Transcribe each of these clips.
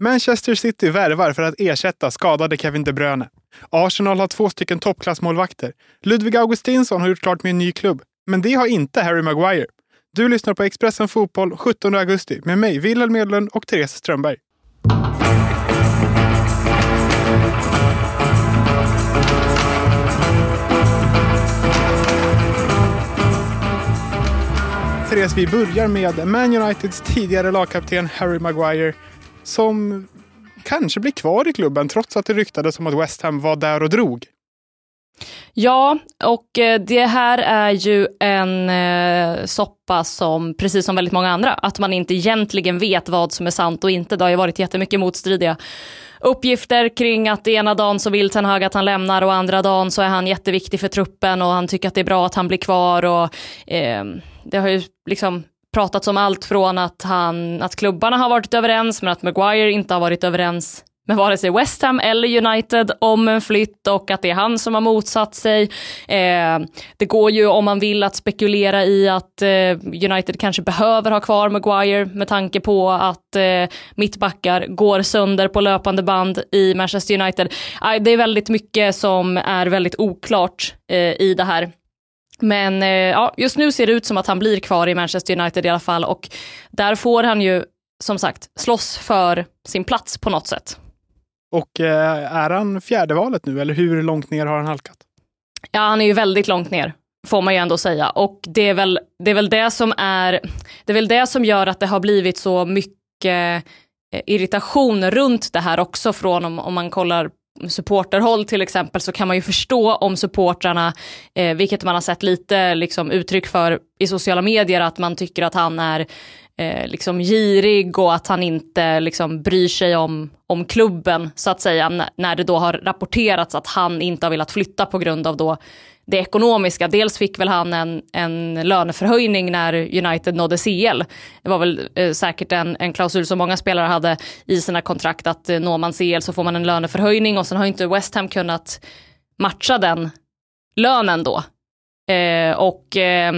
Manchester City värvar för att ersätta skadade Kevin De Bruyne. Arsenal har två stycken toppklassmålvakter. Ludvig Augustinsson har gjort klart med en ny klubb. Men det har inte Harry Maguire. Du lyssnar på Expressen Fotboll 17 augusti med mig, Wilhelm Edlund och Therese Strömberg. Therese, vi börjar med Man Uniteds tidigare lagkapten Harry Maguire som kanske blir kvar i klubben trots att det ryktades om att West Ham var där och drog. Ja, och eh, det här är ju en eh, soppa som, precis som väldigt många andra, att man inte egentligen vet vad som är sant och inte. Det har ju varit jättemycket motstridiga uppgifter kring att ena dagen så vill Ten Hag att han lämnar och andra dagen så är han jätteviktig för truppen och han tycker att det är bra att han blir kvar och eh, det har ju liksom pratats om allt från att, han, att klubbarna har varit överens men att Maguire inte har varit överens med vare sig West Ham eller United om en flytt och att det är han som har motsatt sig. Eh, det går ju om man vill att spekulera i att eh, United kanske behöver ha kvar Maguire med tanke på att eh, mittbackar går sönder på löpande band i Manchester United. Eh, det är väldigt mycket som är väldigt oklart eh, i det här. Men eh, ja, just nu ser det ut som att han blir kvar i Manchester United i alla fall och där får han ju som sagt slåss för sin plats på något sätt. Och eh, är han fjärde valet nu eller hur långt ner har han halkat? Ja, han är ju väldigt långt ner får man ju ändå säga och det är väl det, är väl det som är, det är väl det som gör att det har blivit så mycket eh, irritation runt det här också från om, om man kollar supporterhåll till exempel så kan man ju förstå om supportrarna, eh, vilket man har sett lite liksom, uttryck för i sociala medier, att man tycker att han är eh, liksom girig och att han inte liksom, bryr sig om, om klubben så att säga, när det då har rapporterats att han inte har velat flytta på grund av då det ekonomiska. Dels fick väl han en, en löneförhöjning när United nådde CL. Det var väl eh, säkert en, en klausul som många spelare hade i sina kontrakt att eh, når man CL så får man en löneförhöjning och sen har inte West Ham kunnat matcha den lönen då. Eh, och eh,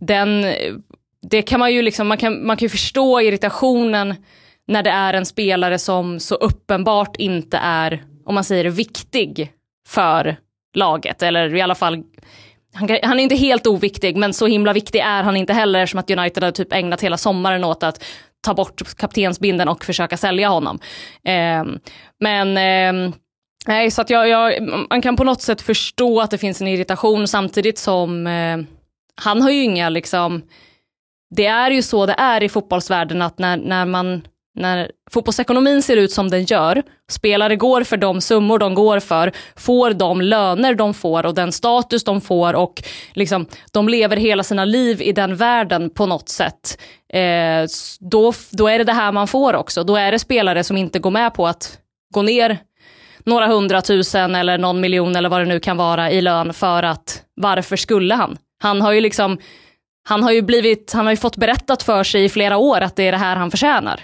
den, det kan man ju liksom, man kan, man kan ju förstå irritationen när det är en spelare som så uppenbart inte är, om man säger viktig för laget. Eller i alla fall, han, han, är inte helt oviktig, men så himla viktig är han inte heller som att United har typ ägnat hela sommaren åt att ta bort kaptensbinden och försöka sälja honom. Eh, men eh, nej, så att jag, jag, man kan på något sätt förstå att det finns en irritation samtidigt som eh, han har ju inga liksom, det är ju så det är i fotbollsvärlden att när, när man när fotbollsekonomin ser ut som den gör, spelare går för de summor de går för, får de löner de får och den status de får och liksom, de lever hela sina liv i den världen på något sätt. Eh, då, då är det det här man får också. Då är det spelare som inte går med på att gå ner några hundratusen eller någon miljon eller vad det nu kan vara i lön för att varför skulle han? Han har ju liksom han har ju blivit, han har ju fått berättat för sig i flera år att det är det här han förtjänar.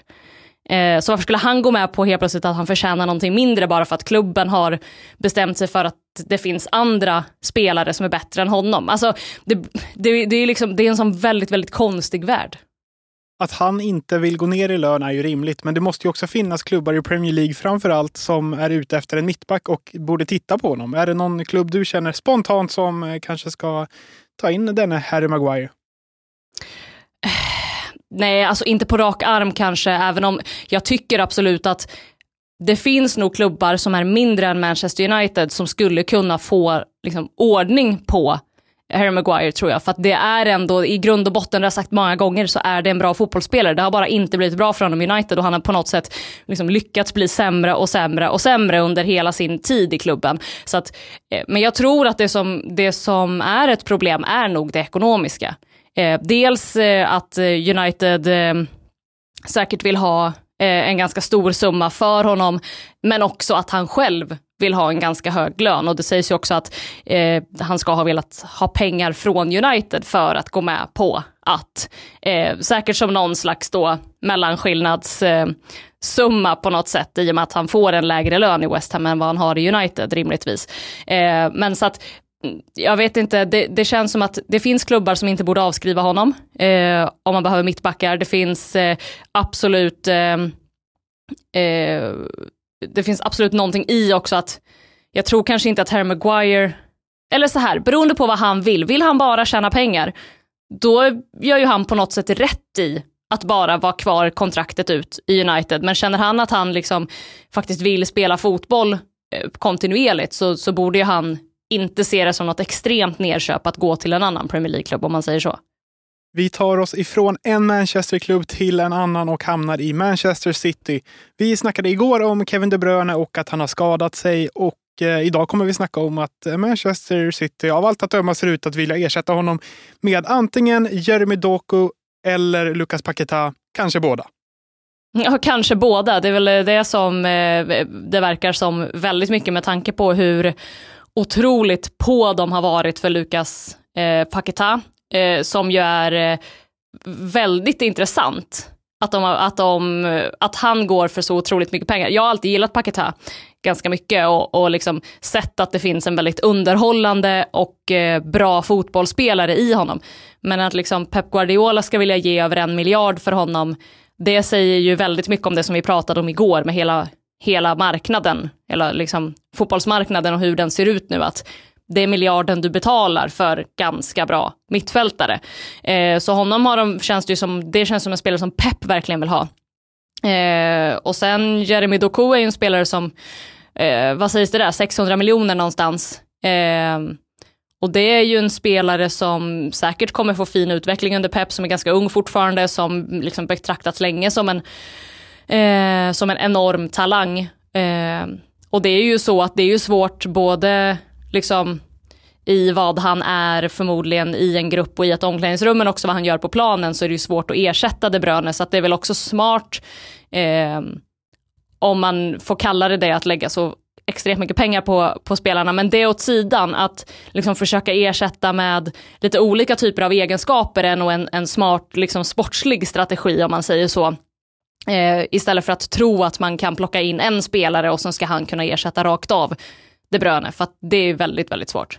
Eh, så varför skulle han gå med på helt plötsligt att han förtjänar någonting mindre bara för att klubben har bestämt sig för att det finns andra spelare som är bättre än honom. Alltså, det, det, det är, liksom, det är en sån väldigt, väldigt konstig värld. Att han inte vill gå ner i lön är ju rimligt, men det måste ju också finnas klubbar i Premier League framför allt som är ute efter en mittback och borde titta på honom. Är det någon klubb du känner spontant som eh, kanske ska ta in denne Harry Maguire? Nej, alltså inte på rak arm kanske, även om jag tycker absolut att det finns nog klubbar som är mindre än Manchester United som skulle kunna få liksom, ordning på Harry Maguire tror jag. För att det är ändå i grund och botten, det har jag sagt många gånger, så är det en bra fotbollsspelare. Det har bara inte blivit bra för honom i United och han har på något sätt liksom lyckats bli sämre och sämre och sämre under hela sin tid i klubben. Så att, eh, men jag tror att det som, det som är ett problem är nog det ekonomiska. Eh, dels eh, att eh, United eh, säkert vill ha eh, en ganska stor summa för honom, men också att han själv vill ha en ganska hög lön och det sägs ju också att eh, han ska ha velat ha pengar från United för att gå med på att, eh, säkert som någon slags då mellanskillnadssumma eh, på något sätt i och med att han får en lägre lön i West Ham än vad han har i United rimligtvis. Eh, men så att jag vet inte, det, det, känns som att det finns klubbar som inte borde avskriva honom eh, om man behöver mittbackar. Det finns eh, absolut eh, eh, det finns absolut någonting i också att jag tror kanske inte att Harry Maguire, eller så här, beroende på vad han vill, vill han bara tjäna pengar, då gör ju han på något sätt rätt i att bara vara kvar kontraktet ut i United. Men känner han att han liksom faktiskt vill spela fotboll eh, kontinuerligt så, så borde ju han inte se det som något extremt nedköp att gå till en annan Premier League-klubb om man säger så. Vi tar oss ifrån en Manchesterklubb till en annan och hamnar i Manchester City. Vi snackade igår om Kevin De Bruyne och att han har skadat sig och eh, idag kommer vi snacka om att Manchester City av allt att döma ser ut att vilja ersätta honom med antingen Jeremy Doku eller Lucas Paqueta, kanske båda. Ja, kanske båda. Det är väl det som eh, det verkar som väldigt mycket med tanke på hur otroligt på de har varit för Lukas eh, Paketa, eh, som ju är eh, väldigt intressant. Att, de, att, de, eh, att han går för så otroligt mycket pengar. Jag har alltid gillat Paketa ganska mycket och, och liksom sett att det finns en väldigt underhållande och eh, bra fotbollsspelare i honom. Men att liksom Pep Guardiola ska vilja ge över en miljard för honom, det säger ju väldigt mycket om det som vi pratade om igår med hela, hela marknaden, eller liksom fotbollsmarknaden och hur den ser ut nu. Att det är miljarden du betalar för ganska bra mittfältare. Eh, så honom har de, känns det som, det känns som en spelare som Pep verkligen vill ha. Eh, och sen Jeremy Doku är ju en spelare som, eh, vad sägs det där, 600 miljoner någonstans. Eh, och det är ju en spelare som säkert kommer få fin utveckling under Pep, som är ganska ung fortfarande, som liksom betraktats länge som en, eh, som en enorm talang. Eh, och det är ju så att det är ju svårt både liksom i vad han är förmodligen i en grupp och i ett omklädningsrum men också vad han gör på planen så är det ju svårt att ersätta De Bruyne så att det är väl också smart eh, om man får kalla det det att lägga så extremt mycket pengar på, på spelarna, men det åt sidan att liksom försöka ersätta med lite olika typer av egenskaper är nog en, en smart liksom sportslig strategi om man säger så. Eh, istället för att tro att man kan plocka in en spelare och sen ska han kunna ersätta rakt av De Bruyne, för att det är väldigt, väldigt svårt.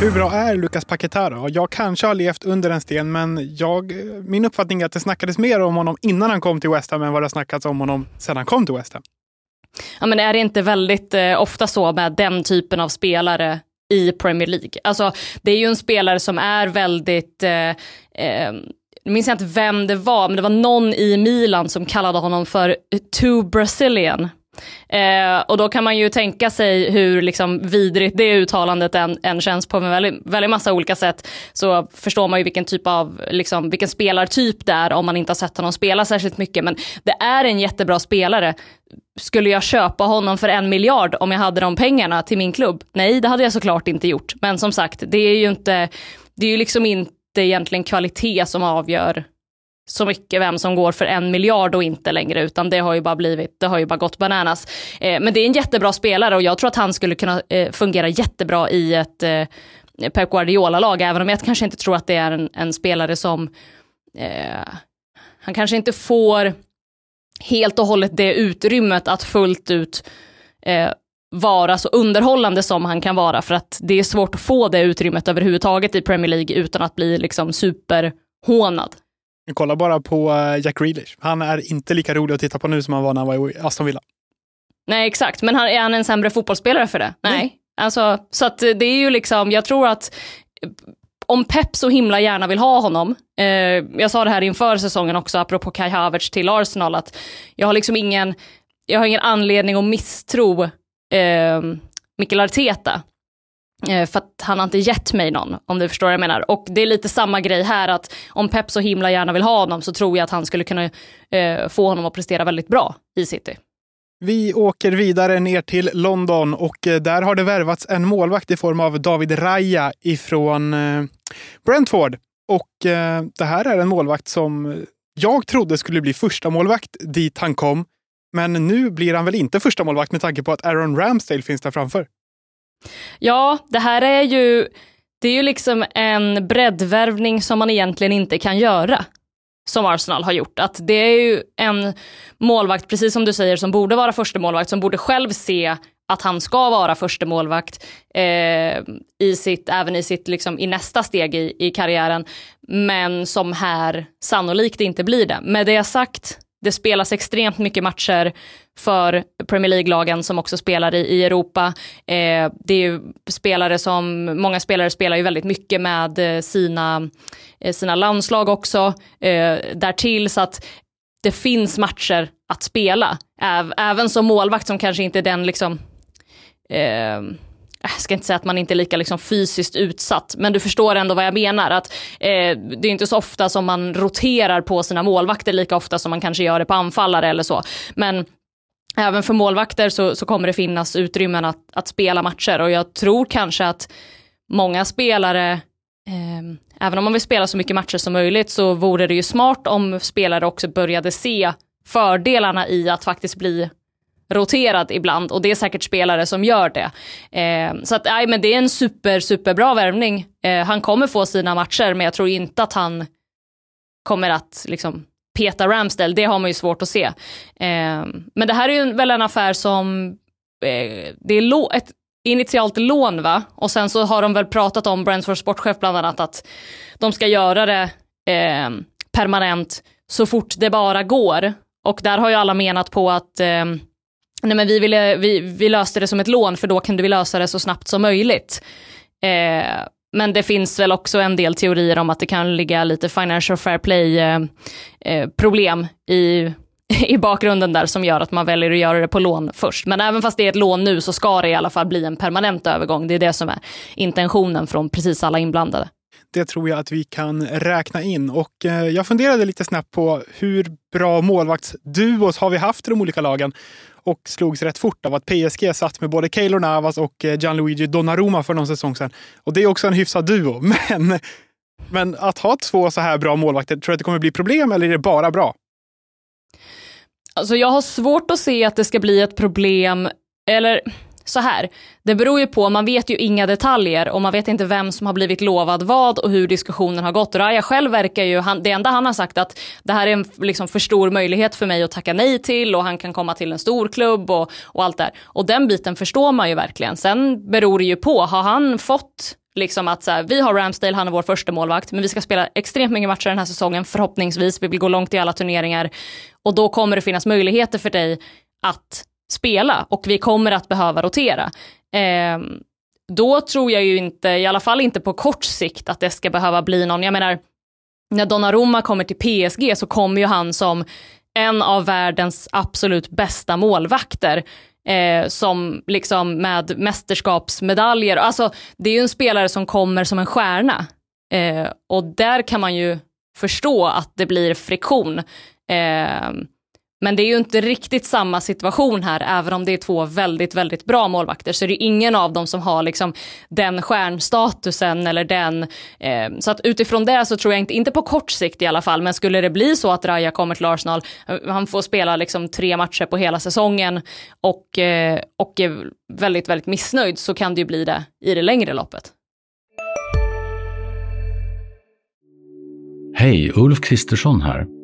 Hur bra är Lucas Paquetá då? Jag kanske har levt under en sten, men jag, min uppfattning är att det snackades mer om honom innan han kom till West Ham än vad det har snackats om honom sedan han kom till West Ham. Ja, men är det inte väldigt eh, ofta så med den typen av spelare i Premier League? Alltså, det är ju en spelare som är väldigt eh, eh, nu minns jag inte vem det var, men det var någon i Milan som kallade honom för too Brazilian. Eh, och då kan man ju tänka sig hur liksom vidrigt det uttalandet än, än känns på en väldigt, väldigt massa olika sätt. Så förstår man ju vilken typ av, liksom, vilken spelartyp det är om man inte har sett honom spela särskilt mycket. Men det är en jättebra spelare. Skulle jag köpa honom för en miljard om jag hade de pengarna till min klubb? Nej, det hade jag såklart inte gjort. Men som sagt, det är ju inte, det är ju liksom inte egentligen kvalitet som avgör så mycket vem som går för en miljard och inte längre, utan det har ju bara blivit, det har ju bara gått bananas. Eh, men det är en jättebra spelare och jag tror att han skulle kunna eh, fungera jättebra i ett eh, Pep Guardiola-lag, även om jag kanske inte tror att det är en, en spelare som, eh, han kanske inte får helt och hållet det utrymmet att fullt ut eh, vara så underhållande som han kan vara, för att det är svårt att få det utrymmet överhuvudtaget i Premier League utan att bli liksom superhånad. Kolla bara på eh, Jack Grealish. Han är inte lika rolig att titta på nu som han var när han var i Aston Villa. Nej, exakt. Men är han en sämre fotbollsspelare för det? Nej. Nej. Alltså, så att det är ju liksom, jag tror att eh, om Pep så himla gärna vill ha honom, eh, jag sa det här inför säsongen också, apropå Kai Havertz till Arsenal, att jag har liksom ingen, jag har ingen anledning att misstro eh, Mikael Arteta. Eh, för att han har inte gett mig någon, om du förstår vad jag menar. Och det är lite samma grej här, att om Pep så himla gärna vill ha honom så tror jag att han skulle kunna eh, få honom att prestera väldigt bra i City. Vi åker vidare ner till London och eh, där har det värvats en målvakt i form av David Raya ifrån eh, Brentford. Och eh, det här är en målvakt som Jag trodde skulle bli första målvakt dit han kom, men nu blir han väl inte första målvakt med tanke på att Aaron Ramsdale finns där framför. Ja, det här är ju, det är ju liksom en breddvärvning som man egentligen inte kan göra som Arsenal har gjort. Att det är ju en målvakt, precis som du säger, som borde vara första målvakt, som borde själv se att han ska vara första målvakt eh, i sitt, även i, sitt, liksom, i nästa steg i, i karriären, men som här sannolikt inte blir det. Med det sagt, det spelas extremt mycket matcher för Premier League-lagen som också spelar i, i Europa. Eh, det är ju spelare som, många spelare spelar ju väldigt mycket med eh, sina, eh, sina landslag också eh, därtill så att det finns matcher att spela. Äv, även som målvakt som kanske inte är den liksom eh, jag ska inte säga att man inte är lika liksom fysiskt utsatt, men du förstår ändå vad jag menar. Att, eh, det är inte så ofta som man roterar på sina målvakter lika ofta som man kanske gör det på anfallare eller så. Men även för målvakter så, så kommer det finnas utrymmen att, att, spela matcher och jag tror kanske att många spelare eh, Även om man vill spela så mycket matcher som möjligt så vore det ju smart om spelare också började se fördelarna i att faktiskt bli roterad ibland och det är säkert spelare som gör det. Eh, så att, nej, men det är en super, superbra värvning. Eh, han kommer få sina matcher, men jag tror inte att han kommer att liksom peta Ramsdale. Det har man ju svårt att se. Eh, men det här är ju väl en affär som, eh, det är ett initialt lån va? Och sen så har de väl pratat om, Brentford sportchef bland annat, att de ska göra det eh, permanent så fort det bara går. Och där har ju alla menat på att eh, nej men vi, ville, vi, vi löste det som ett lån för då kunde vi lösa det så snabbt som möjligt. Eh, men det finns väl också en del teorier om att det kan ligga lite financial fair play eh, eh problem i, i bakgrunden där som gör att man väljer att göra det på lån först. Men även fast det är ett lån nu så ska det i alla fall bli en permanent övergång. Det är det som är intentionen från precis alla inblandade. Det tror jag att vi kan räkna in. Och eh, jag funderade lite snabbt på hur bra målvaktsduos har vi haft i de olika lagen? Och slogs rätt fort av att PSG satt med både Keylor Navas och eh, Gianluigi Donnarumma för någon säsong sedan. Och det är också en hyfsad duo. Men, men att ha två så här bra målvakter, tror du att det kommer bli problem eller är det bara bra? Alltså jag har svårt att se att det ska bli ett problem, eller så här, det beror ju på, man vet ju inga detaljer och man vet inte vem som har blivit lovad vad och hur diskussionen har gått. Raja själv verkar ju, han, det enda han har sagt att det här är en liksom för stor möjlighet för mig att tacka nej till och han kan komma till en stor klubb och, och allt där. Och den biten förstår man ju verkligen. Sen beror det ju på, har han fått liksom att så här, vi har Ramsdale, han är vår första målvakt, men vi ska spela extremt mycket matcher den här säsongen, förhoppningsvis, vi vill gå långt i alla turneringar och då kommer det finnas möjligheter för dig att spela och vi kommer att behöva rotera. Eh, då tror jag ju inte, i alla fall inte på kort sikt, att det ska behöva bli någon, jag menar, när Donnarumma kommer till PSG så kommer ju han som en av världens absolut bästa målvakter. Eh, som liksom med mästerskapsmedaljer, alltså det är ju en spelare som kommer som en stjärna. Eh, och där kan man ju förstå att det blir friktion. Eh, men det är ju inte riktigt samma situation här, även om det är två väldigt, väldigt bra målvakter, så är det ingen av dem som har liksom den stjärnstatusen eller den. Eh, så att utifrån det så tror jag inte, inte på kort sikt i alla fall, men skulle det bli så att Raja kommer till Arsenal, eh, han får spela liksom tre matcher på hela säsongen och, eh, och är väldigt, väldigt missnöjd så kan det ju bli det i det längre loppet. Hej, Ulf Kristersson här.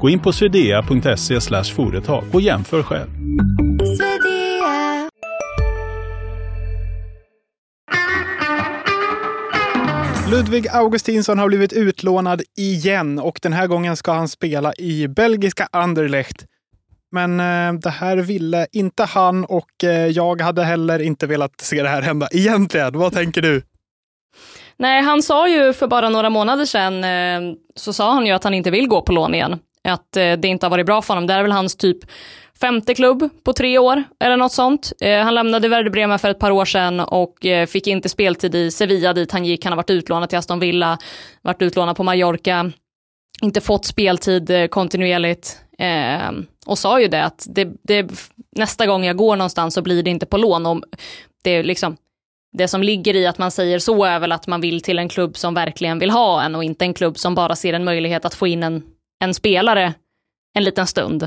Gå in på swedea.se företag och jämför själv. Ludvig Augustinsson har blivit utlånad igen och den här gången ska han spela i belgiska Anderlecht. Men eh, det här ville inte han och eh, jag hade heller inte velat se det här hända egentligen. Vad tänker du? Nej, han sa ju för bara några månader sedan, eh, så sa han ju att han inte vill gå på lån igen. Att eh, det inte har varit bra för honom. Det är väl hans typ femte klubb på tre år eller något sånt. Eh, han lämnade Werder Bremen för ett par år sedan och eh, fick inte speltid i Sevilla dit han gick. Han har varit utlånad till Aston Villa, varit utlånad på Mallorca, inte fått speltid eh, kontinuerligt eh, och sa ju det att det, det, nästa gång jag går någonstans så blir det inte på lån. Och det, är liksom, det som ligger i att man säger så är väl att man vill till en klubb som verkligen vill ha en och inte en klubb som bara ser en möjlighet att få in en, en spelare en liten stund.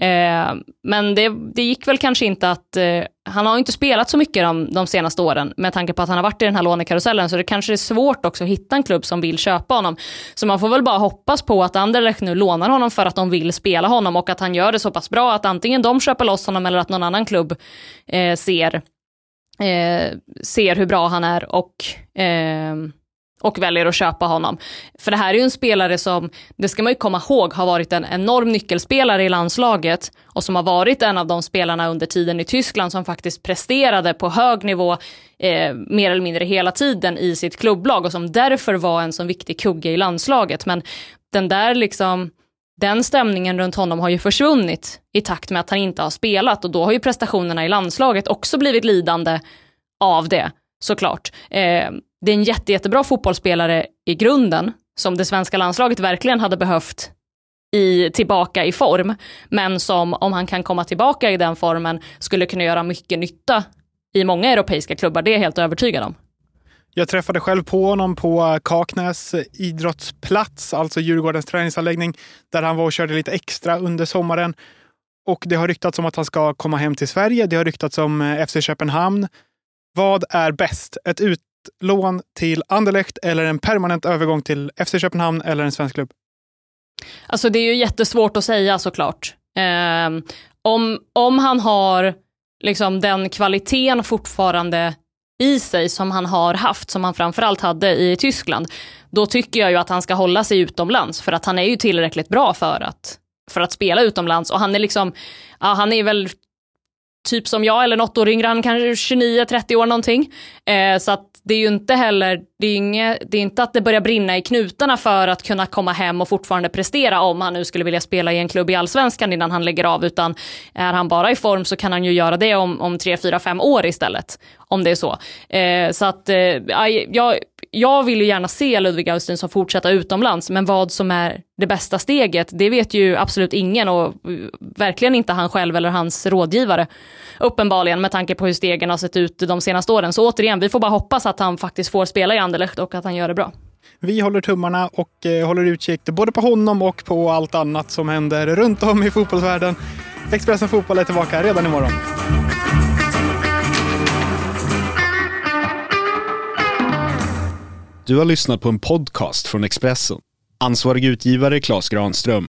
Eh, men det, det, gick väl kanske inte att, eh, han har inte spelat så mycket de, de, senaste åren med tanke på att han har varit i den här lånekarusellen så det kanske är svårt också att hitta en klubb som vill köpa honom. Så man får väl bara hoppas på att Anderlecht nu lånar honom för att de vill spela honom och att han gör det så pass bra att antingen de köper loss honom eller att någon annan klubb eh, ser, eh, ser hur bra han är och eh, och väljer att köpa honom. För det här är ju en spelare som, det ska man ju komma ihåg, har varit en enorm nyckelspelare i landslaget och som har varit en av de spelarna under tiden i Tyskland som faktiskt presterade på hög nivå eh, mer eller mindre hela tiden i sitt klubblag och som därför var en så viktig kugge i landslaget. Men den där liksom, den stämningen runt honom har ju försvunnit i takt med att han inte har spelat och då har ju prestationerna i landslaget också blivit lidande av det såklart. Eh, det är en jätte, jättebra fotbollsspelare i grunden, som det svenska landslaget verkligen hade behövt i, tillbaka i form, men som om han kan komma tillbaka i den formen skulle kunna göra mycket nytta i många europeiska klubbar, det är jag helt övertygad om. Jag träffade själv på honom på Kaknäs idrottsplats, alltså Djurgårdens träningsanläggning, där han var och körde lite extra under sommaren. Och det har ryktats om att han ska komma hem till Sverige. Det har ryktats om eh, FC Köpenhamn. Vad är bäst? Ett lån till Anderlecht eller en permanent övergång till FC Köpenhamn eller en svensk klubb? Alltså det är ju jättesvårt att säga såklart. Eh, om, om han har liksom den kvaliteten fortfarande i sig som han har haft, som han framförallt hade i Tyskland, då tycker jag ju att han ska hålla sig utomlands för att han är ju tillräckligt bra för att, för att spela utomlands och han är liksom, ja, han är väl typ som jag eller något år yngre, han kanske 29-30 år någonting. Eh, så att det är ju inte heller, det är, inget, det är inte att det börjar brinna i knutarna för att kunna komma hem och fortfarande prestera om han nu skulle vilja spela i en klubb i allsvenskan innan han lägger av, utan är han bara i form så kan han ju göra det om, om 3, 4, 5 år istället. Om det är så. Eh, så att eh, jag, jag vill ju gärna se Ludvig Augustinsson fortsätta utomlands, men vad som är det bästa steget, det vet ju absolut ingen och verkligen inte han själv eller hans rådgivare. Uppenbarligen med tanke på hur stegen har sett ut de senaste åren. Så återigen, vi får bara hoppas att han faktiskt får spela i Anderlecht och att han gör det bra. Vi håller tummarna och eh, håller utkik både på honom och på allt annat som händer runt om i fotbollsvärlden. Expressen Fotboll är tillbaka redan imorgon. Du har lyssnat på en podcast från Expressen. Ansvarig utgivare Klas Granström